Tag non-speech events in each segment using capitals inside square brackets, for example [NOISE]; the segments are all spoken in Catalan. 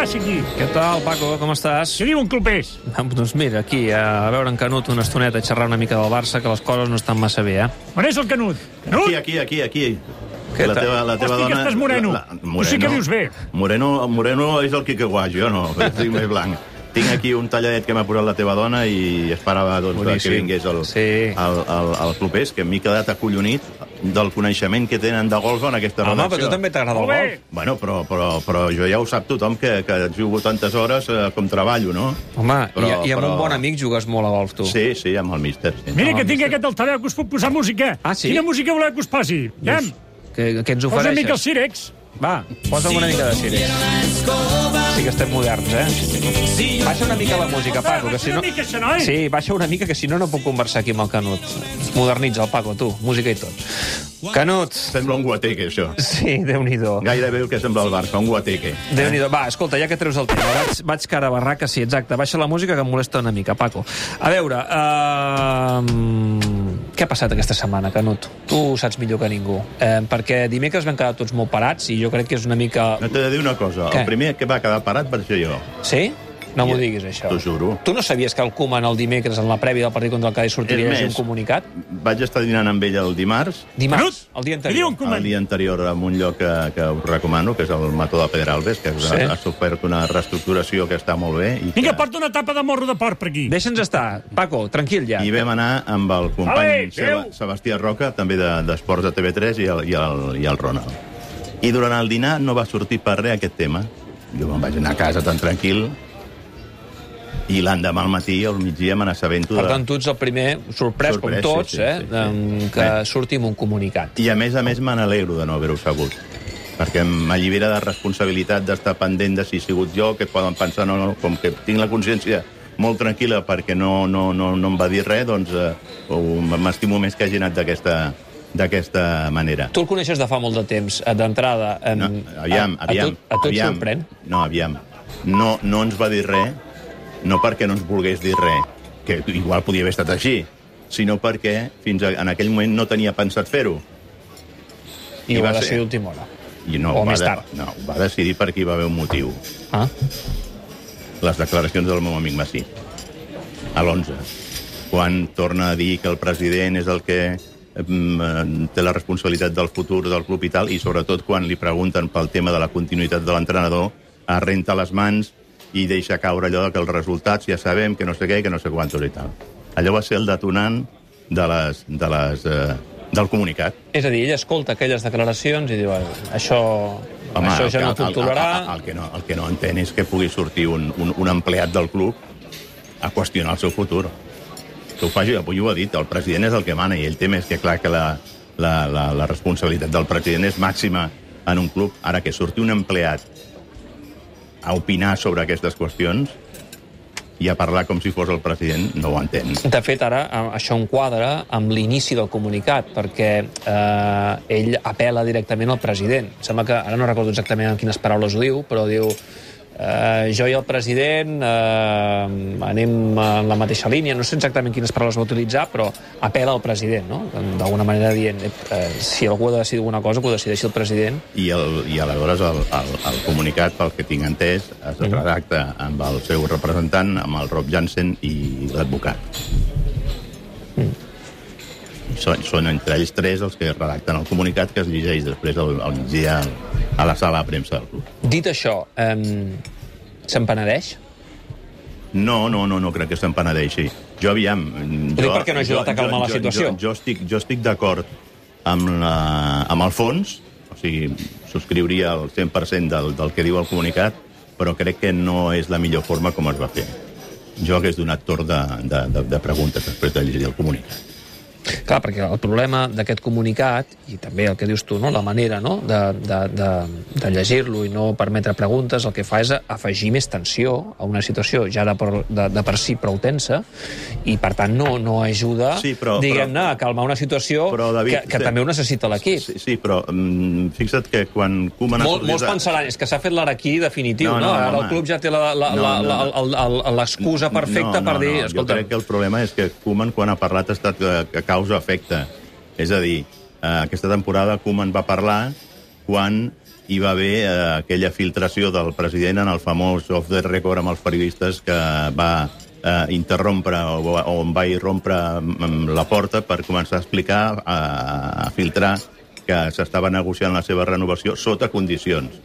passa aquí? Què tal, Paco? Com estàs? Què diuen clubers? Ah, Doncs mira, aquí, a veure en Canut una estoneta i xerrar una mica del Barça, que les coses no estan massa bé, eh? On és el Canut? Canut? Aquí, aquí, aquí, aquí. Què la teva, la teva Hosti, que dona... estàs moreno. Tu sí que vius bé. Moreno, moreno és el Quique Guà, jo no, [LAUGHS] estic més blanc. Tinc aquí un talladet que m'ha posat la teva dona i esperava doncs, Boníssim. que vingués el, Sí. el, el, el clubers, que m'he quedat acollonit del coneixement que tenen de golf en aquesta Home, redacció. però tu també t'agrada el golf. Bueno, però, però, però jo ja ho sap tothom, que, que jugo tantes hores eh, com treballo, no? Home, Però- i, i amb però- un bon amic jugues molt a golf, tu. Sí, sí, amb el míster. Sí. Mira, No, que tinc aquest altaveu que us puc posar música. Ah, sí? Quina música voleu que us posi? Aviam, Que, que ens posa una mica el ofereixes. Cirex. Va, posa'm una mica de Sirius. Sí que estem moderns, eh? Baixa una mica la música, Paco, que si no... Sí, baixa una mica, que si no, no puc conversar aquí amb el Canut. Modernitza el Paco, tu, música i tot. Canut! Sembla un guateque, això. Sí, déu-n'hi-do. Gairebé el que sembla el Barça, un guateque. déu nhi Va, escolta, ja que treus el tema, vaig, vaig cara a barraca, sí, exacte. Baixa la música que em molesta una mica, Paco. A veure, uh, què ha passat aquesta setmana, Canut? Tu ho saps millor que ningú. Eh, perquè dimecres vam quedar tots molt parats i jo crec que és una mica... No t'he de dir una cosa. Què? El primer que va quedar parat va ser jo. Sí? No m'ho diguis, això. T'ho juro. Tu no sabies que el Koeman el dimecres, en la prèvia del partit contra el Cádiz, sortiria més, un comunicat? Vaig estar dinant amb ell el dimarts, Dimarts, el dia anterior. el dia anterior, en un lloc que, que us recomano, que és el Mató de Pedralbes, que Sí. ha, ha sofert una reestructuració que està molt bé. I Vinga, que, porta una tapa de morro de porc per aquí. Deixa'ns estar. Paco, tranquil ja. I vam anar amb el company Ale, Seba, adéu. Sebastià Roca, també de- d'Esports de, TV3, i el, i, el, i el Ronald. I durant el dinar no va sortir per res aquest tema. Jo me'n vaig anar a casa tan tranquil, i l'endemà al matí, al migdia, me n'assabento Per tant, tu ets el primer sorprès, com Sorprès, sí, tots, sí, eh, sí, sí. que Bé. surti amb un comunicat. I a més a més me n'alegro de no haver-ho sabut perquè m'allibera de responsabilitat d'estar pendent de si he sigut jo, que poden pensar no, no, com que tinc la consciència molt tranquil·la perquè no, no, no, no em va dir res, doncs eh, m'estimo més que hagi anat d'aquesta d'aquesta manera. Tu el coneixes de fa molt de temps, eh, d'entrada. em, No, aviam, a, aviam. A, tot, a tot aviam. sorprèn? No, aviam. No, no ens va dir res, no perquè no ens volgués dir res, que igual podia haver estat així, sinó perquè fins a, en aquell moment no tenia pensat fer-ho. I, I ho va va ser. decidir última hora. I no, O va més de- tard. No, ho va decidir perquè hi va haver un motiu. Ah? les declaracions del meu amic Massí, a l'11, quan torna a dir que el president és el que mm, eh, té la responsabilitat del futur del club i tal, i sobretot quan li pregunten pel tema de la continuïtat de l'entrenador, arrenta les mans i deixa caure allò que els resultats ja sabem que no sé què que no sé quantos i tal. Allò va ser el detonant de les, de les, eh, del comunicat. És a dir, ell escolta aquelles declaracions i diu, "Eh, això, això el ja que- no el- puc el- tolerar... El, el, que no, el que no entén és que pugui sortir un, un, un empleat del club a qüestionar el seu futur. Que ho faci, avui ho ha dit, el president és el que mana i ell té més que clar que la, la, la, la responsabilitat del president és màxima en un club. Ara que surti un empleat a opinar sobre aquestes qüestions i a parlar com si fos el president, no ho entén. De fet, ara eh, això enquadra amb l'inici del comunicat, perquè eh, ell apela directament al president. Sembla que, ara no recordo exactament en quines paraules ho diu, però diu eh, jo i el president eh, anem en la mateixa línia, no sé exactament quines paraules va utilitzar, però apela al president, no? D'alguna manera dient, eh, si algú ha de decidir alguna cosa, que ho decideixi el president. I, el, i aleshores el, el, el comunicat, pel que tinc entès, es redacta amb el seu representant, amb el Rob Jansen i l'advocat. Són, són entre ells tres els que redacten el comunicat que es llegeix després al, al migdia a la sala de premsa del club. Dit això, eh, se'n penedeix? No, no, no, no crec que se'n penedeixi. Jo, aviam... dic perquè no ha ajudat a calmar la situació. Jo, jo estic, jo estic d'acord amb, la, amb el fons, o sigui, subscriuria el 100% del, del que diu el comunicat, però crec que no és la millor forma com es va fer. Jo hagués donat torn de, de, de, de preguntes després de llegir el comunicat. Clar, perquè el problema d'aquest comunicat, i també el que dius tu, no? la manera no? de, de, de, de llegir-lo i no permetre preguntes, el que fa és afegir més tensió a una situació ja de per, de, de per si prou tensa, i per tant no, no ajuda, Sí, diguem-ne, a calmar una situació Però, David, que, que sí. també ho necessita l'equip. Sí, sí, però mm, fixa't que quan Koeman... Mol, molts pensaran, és que s'ha fet l'araquí definitiu, No, no? no, Ara home. el club ja té No, no, no. l'excusa perfecta no, per no, dir... No, jo escolta, crec que el problema és que Koeman, quan ha parlat, ha estat a, a causa-efecte. És a dir, eh, aquesta temporada Koeman va parlar quan hi va haver eh, aquella filtració del president en el famós off the record amb els periodistes que va eh, interrompre o, o va irrompre mm, la porta per començar a explicar, a, a filtrar que s'estava negociant la seva renovació sota condicions.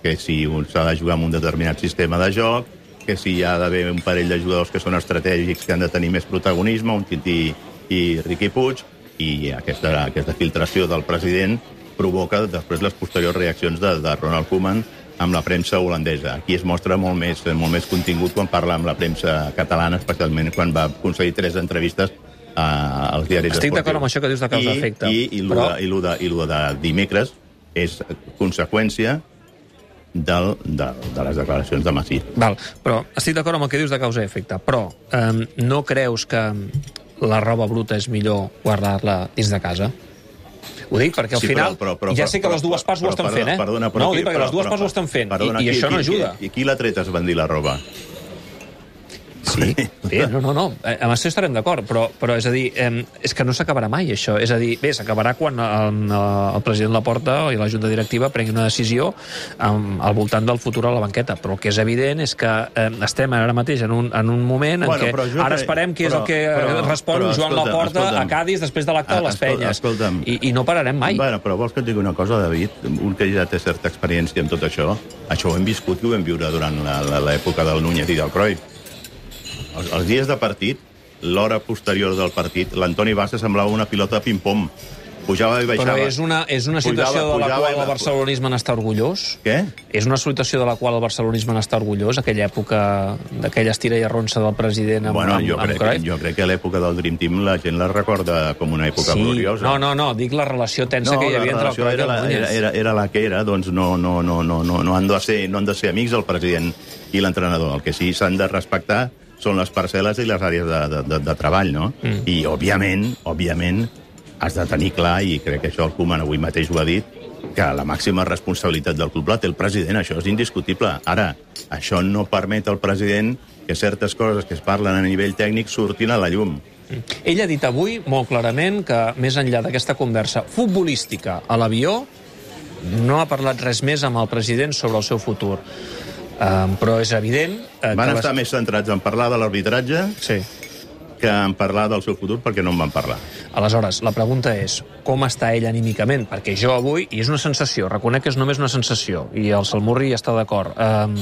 Que si s'ha de jugar amb un determinat sistema de joc, que si hi ha d'haver un parell de jugadors que són estratègics que han de tenir més protagonisme, un Tití i Riqui Puig, i aquesta, aquesta filtració del president provoca després les posteriors reaccions de, de Ronald Koeman amb la premsa holandesa. Aquí es mostra molt més, molt més contingut quan parla amb la premsa catalana, especialment quan va aconseguir tres entrevistes a, als diaris Estic d'acord amb això que dius de causa-efecte, I, i, i, però- i, lo de, i lo de dimecres és conseqüència del, de, de les declaracions de Massí. Val, però estic d'acord amb el que dius de causa i efecte, però um, no creus que la roba bruta és millor guardar-la dins de casa? Ho dic perquè al Sí, final... però- però- ja però- sé que les dues parts ho estan fent, eh? Perdona, però no, ho dic perquè però- les dues parts ho estan fent, i, i això no ajuda. I, i qui l'ha tret a esbandir la roba? Sí, bé, no, no, no, eh, amb això estarem d'acord, però, però és a dir, eh, és que no s'acabarà mai, això. És a dir, bé, s'acabarà quan el, el president Laporta i la Junta Directiva prenguin una decisió um, al voltant del futur a la banqueta, però el que és evident és que eh, estem ara mateix en un, en un moment en Bueno, què jo ara esperem és però- el que però- però, respon però, Joan escolta'm, Laporta escolta'm. a Cádiz després de l'acte de les penyes. escolta'm. I, I no pararem mai. Bueno, però vols que et digui una cosa, David? Un que ja té certa experiència en tot això, això ho hem viscut i ho vam viure durant la- la- l'època del Núñez i del Cruyff. Els, els dies de partit, l'hora posterior del partit, l'Antoni Bassa semblava una pilota de ping-pong. Pujava i baixava. Però és una, és una Pujava, situació de la pujava qual el barcelonisme n'està orgullós? Què? És una situació de la qual el barcelonisme n'està orgullós, aquella època d'aquella estira i arronsa del president amb, Bueno, jo amb crec, Cruyff? jo crec que l'època del Dream Team la gent la recorda com una època sí. gloriosa. No, no, no, dic la relació tensa no, que hi havia entre el Cruyff i era, la, era, era, era la que era, doncs no, no, no, no, no, no, han de ser, no han de ser amics el president i l'entrenador. El que sí s'han de respectar són les parcel·les i les àrees de, de, de, de treball, no? Mm. I, òbviament, òbviament, has de tenir clar, i crec que això el Koeman avui mateix ho ha dit, que la màxima responsabilitat del club la té el president, això és indiscutible. Ara, això no permet al president que certes coses que es parlen a nivell tècnic surtin a la llum. Ell ha dit avui molt clarament que, més enllà d'aquesta conversa futbolística a l'avió, no ha parlat res més amb el president sobre el seu futur. Um, però és evident... Uh, Van que estar més centrats en parlar de l'arbitratge Sí. que en parlar del seu futur perquè no en van parlar. Aleshores, la pregunta és com està ell anímicament? Perquè jo avui, i és una sensació, reconec que és només una sensació, i el Salmurri està d'acord, um,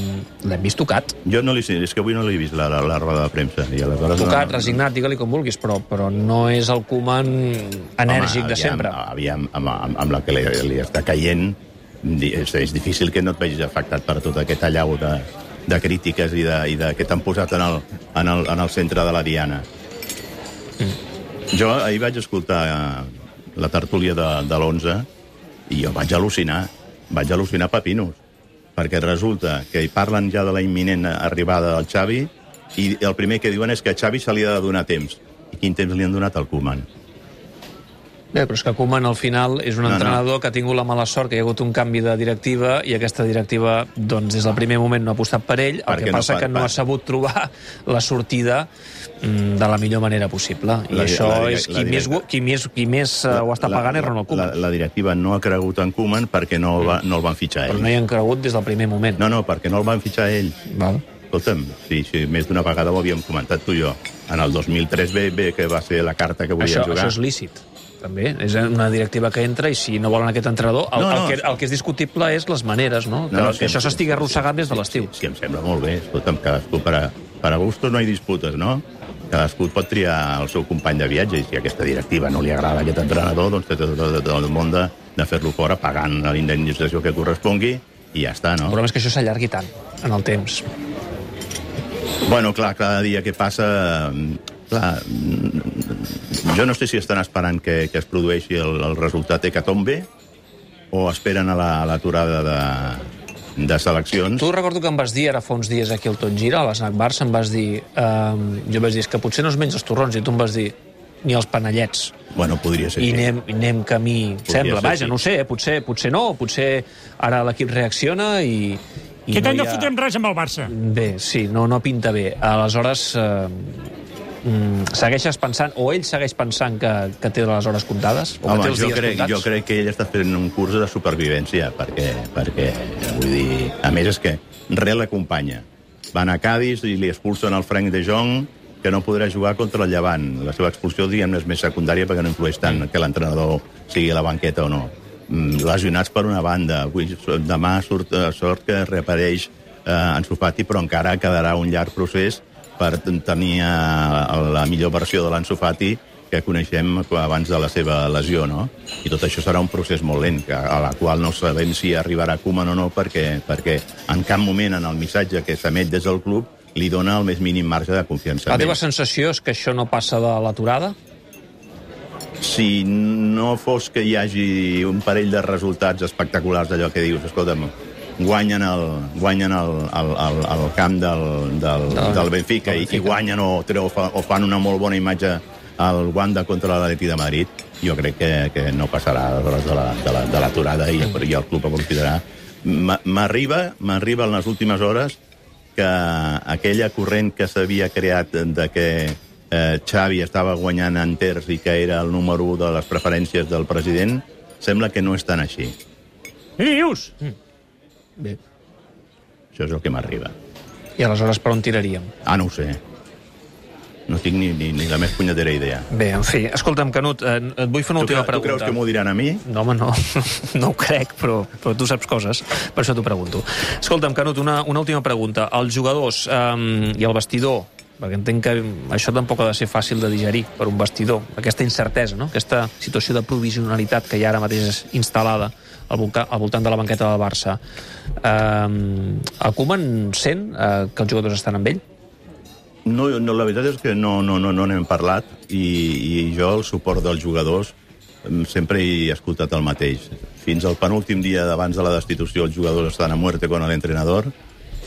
l'hem vist tocat. Jo no li sé, és que avui no l'he vist la, la, la roda de premsa. I aleshores Tocat, no, resignat, digue-li com vulguis, però, però no és el Koeman enèrgic Home, de sempre. Aviam, amb, amb, amb la que li, li està caient, és, és difícil que no et vegis afectat per tot aquest allau de, de crítiques i, de, i de, que t'han posat en el, en, el, en el centre de la diana. Jo ahir vaig escoltar eh, la tertúlia de, de l'11 i jo vaig al·lucinar, vaig al·lucinar pepinos, perquè resulta que hi parlen ja de la imminent arribada del Xavi i el primer que diuen és que a Xavi se li ha de donar temps. I quin temps li han donat al Koeman? Bé, però és que Koeman al final és un No, no. entrenador que ha tingut la mala sort que hi ha hagut un canvi de directiva i aquesta directiva, doncs, des del primer moment no ha apostat per ell, el Perquè que no passa fa- que no ha sabut trobar la sortida mm, de la millor manera possible. I La- això la- la- és la qui més, directa- qui més, qui més eh, ho està pagant és Ronald la, Koeman. la directiva no ha cregut en Koeman perquè no va, no el van fitxar Però ell. no hi han cregut des del primer moment. No, no, perquè no el van fitxar ell. Val? Escolta'm, sí, sí, més d'una vegada ho havíem comentat tu i jo. En el 2003 bé, bé que va ser la carta que volien Això, jugar. això és lícit també, és una directiva que entra i si no volen aquest entrenador, el, No, no. el, que, el que és discutible és les maneres, no? Que, No, no, que sí, això s'estigui arrossegant des de l'estiu. Sí, em sembla molt bé. Escolta'm, cadascú per a, per a gustos no hi disputes, no? Cadascú pot triar el seu company de viatge i si aquesta directiva no li agrada aquest entrenador, doncs té tot, tot, tot el món de, de fer-lo fora pagant la indemnització que correspongui i ja està, no? El problema és que això s'allargui tant en el temps. Bueno, clar, cada dia que passa... Clar, mm, jo no sé si estan esperant que, que es produeixi el, el resultat Hecatombe o esperen a la- a l'aturada de, de seleccions. Tu recordo que em vas dir, ara fa uns dies aquí al Tot Gira, a l'Snac Barça, em vas dir... Um, jo vaig dir, és que potser no es menja els torrons, i tu em vas dir, ni els panellets. Bueno, podria ser I sí. anem, i anem camí... Sembla, ser, vaja, sí. no ho sé, eh? potser, potser no, potser ara l'equip reacciona i... i Aquest any hi no fotrem res amb el Barça. Bé, sí, no, no pinta bé. Aleshores, eh, mm, segueixes pensant, o ell segueix pensant que, que té les hores comptades? O Home, que té els jo dies crec, comptats? jo crec que ell està fent un curs de supervivència, perquè, perquè vull dir, a més és que res l'acompanya. Van a Cádiz i li expulsen el Frank de Jong, que no podrà jugar contra el Llevant. La seva expulsió, diguem és més secundària perquè no influeix tant que l'entrenador sigui a la banqueta o no. Mm, Lesionats per una banda. Avui, demà surt, eh, sort que reapareix eh, Ansu Fati, però encara quedarà un llarg procés per tenir eh, la millor versió de l'Ansu Fati que coneixem abans de la seva lesió, no? I tot això serà un procés molt lent, que- a la qual no sabem si arribarà Koeman o no, perquè, perquè en cap moment en el missatge que s'emet des del club li dona el més mínim marge de confiança. La teva sensació és que això no passa de l'aturada? Si no fos que hi hagi un parell de resultats espectaculars d'allò que dius, escolta'm, guanyen el, guanyen el, el, el, el camp del, del, Del- del Benfica, del i, i Benfica. guanyen o, treu, fa- o fan una molt bona imatge al Wanda contra l'Atleti de Madrid, jo crec que, que no passarà aleshores de la- de la- de l'aturada la, i, i el club aprofitarà. M- M'arriba m'arriba en les últimes hores que aquella corrent que s'havia creat de que eh, Xavi estava guanyant enters i que era el número 1 de les preferències del president, sembla que no és tan així. Què dius? Bé. Això és el que m'arriba. I aleshores per on tiraríem? Ah, no ho sé. No tinc ni, ni, ni la més punyetera idea. Bé, en fi, escolta'm, Canut, eh, et vull fer una Tu, última cre- tu creus pregunta. que m'ho diran a mi? No, home, no. [LAUGHS] No ho crec, però, però tu saps coses. Per això t'ho pregunto. Escolta'm, Canut, una, una última pregunta. Els jugadors um, i el vestidor, perquè entenc que això tampoc ha de ser fàcil de digerir per un vestidor, aquesta incertesa, no? aquesta situació de provisionalitat que hi ha ara mateix és instal·lada al, volca, al voltant de la banqueta del Barça. Um, el Koeman sent uh, que els jugadors estan amb ell? No, no, la veritat és que no no, no, no parlat i, i jo el suport dels jugadors em, sempre he escoltat el mateix. Fins al penúltim dia d'abans de la destitució els jugadors estan a muerte con l'entrenador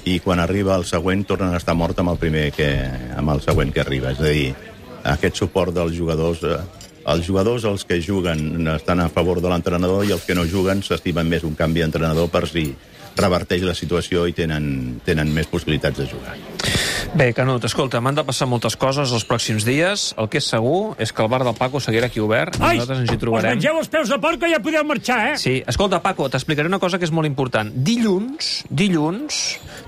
i quan arriba el següent tornen a estar mort amb el primer que, amb el següent que arriba. És a dir, aquest suport dels jugadors... Els jugadors, els que juguen, estan a favor de l'entrenador i els que no juguen s'estimen més un canvi d'entrenador per si reverteix la situació i tenen, tenen més possibilitats de jugar. Bé, Canut, escolta, m'han de passar moltes coses els pròxims dies. El que és segur és que el bar del Paco seguirà aquí obert. Ai, Nosaltres ens hi us trobarem. mengeu els peus de porc que ja podeu marxar, eh? Sí, escolta, Paco, t'explicaré una cosa que és molt important. Dilluns, dilluns,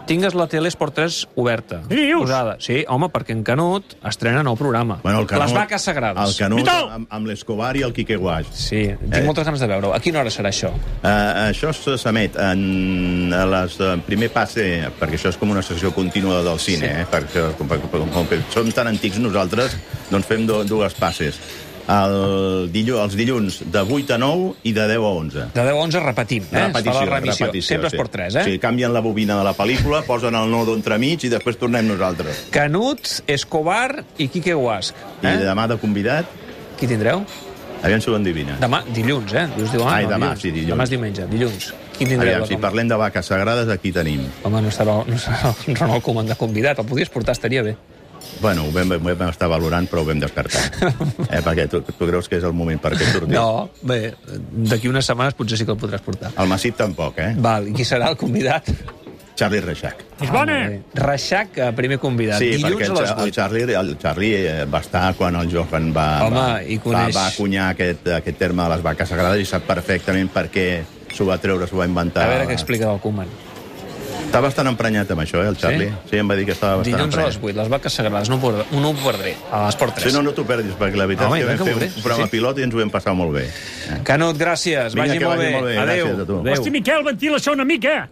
tingues la tele Esport 3 oberta. Dius? Posada. Sí, home, perquè en Canut estrena nou programa. Bueno, el Canut, Les vaques sagrades. El Canut Vital! amb, amb l'Escobar i el Quique Guaix. Sí, tinc Eh. moltes ganes de veure-ho. A quina hora serà això? Uh, això s'emet en a les, uh, primer passe, perquè això és com una sessió contínua del cine, Sí. eh? Perquè com, com, com que som tan antics nosaltres, doncs fem do, dues passes. El dillu, els dilluns de 8 a 9 i de 10 a 11. De 10 a 11 repetim, eh? Es fa la remissió. Sempre sí. Esport 3, eh? Sí, canvien la bobina de la pel·lícula, posen el nodo entremig i després tornem nosaltres. Canut, Escobar i Quique Guasc. I Eh? demà de convidat, Qui tindreu? Aviam si ho endevina. Demà, dilluns, eh? Dius, diu, ah, Ai, no, demà, dilluns. sí, dilluns. Demà és diumenge, dilluns. Qui tindreu? Aviam, si parlem de vaques sagrades, aquí tenim. Home, no serà, no serà el Ronald Koeman de convidat. El podries portar, estaria bé. Bueno, ho vam, ho vam estar valorant, però ho vam descartar. [LAUGHS] Eh, perquè tu, tu creus que és el moment perquè surti? No, bé, d'aquí unes setmanes potser sí que el podràs portar. El Massip tampoc, eh? Val, i qui serà el convidat? Charlie Reixac. És bona. Ah. Reixac, eh, primer convidat. Sí, Dilluns perquè el, a les Cha- el 8. Charlie, el Charlie eh, va estar quan el Johan va, Home, va, i va, coneix- va acunyar aquest, aquest terme de les vaques sagrades i sap perfectament per què s'ho va treure, s'ho va inventar. A veure què explica del Koeman. Està bastant emprenyat amb això, eh, el Charlie? Sí? Sí, em va dir que estava bastant Dilluns a les emprenyat. 8, les vaques sagrades. No, ho perdré, no ho perdré, a l'Esport 3. Sí, no, no t'ho perdis, perquè la veritat Home, és que tant vam que fer veuré, un programa sí, pilot i ens ho vam passar molt bé. Canut, gràcies. Vinga, vagi que molt vagi bé. molt bé. Adéu. Gràcies a tu. Adéu. Hosti, Miquel, ventila això una mica.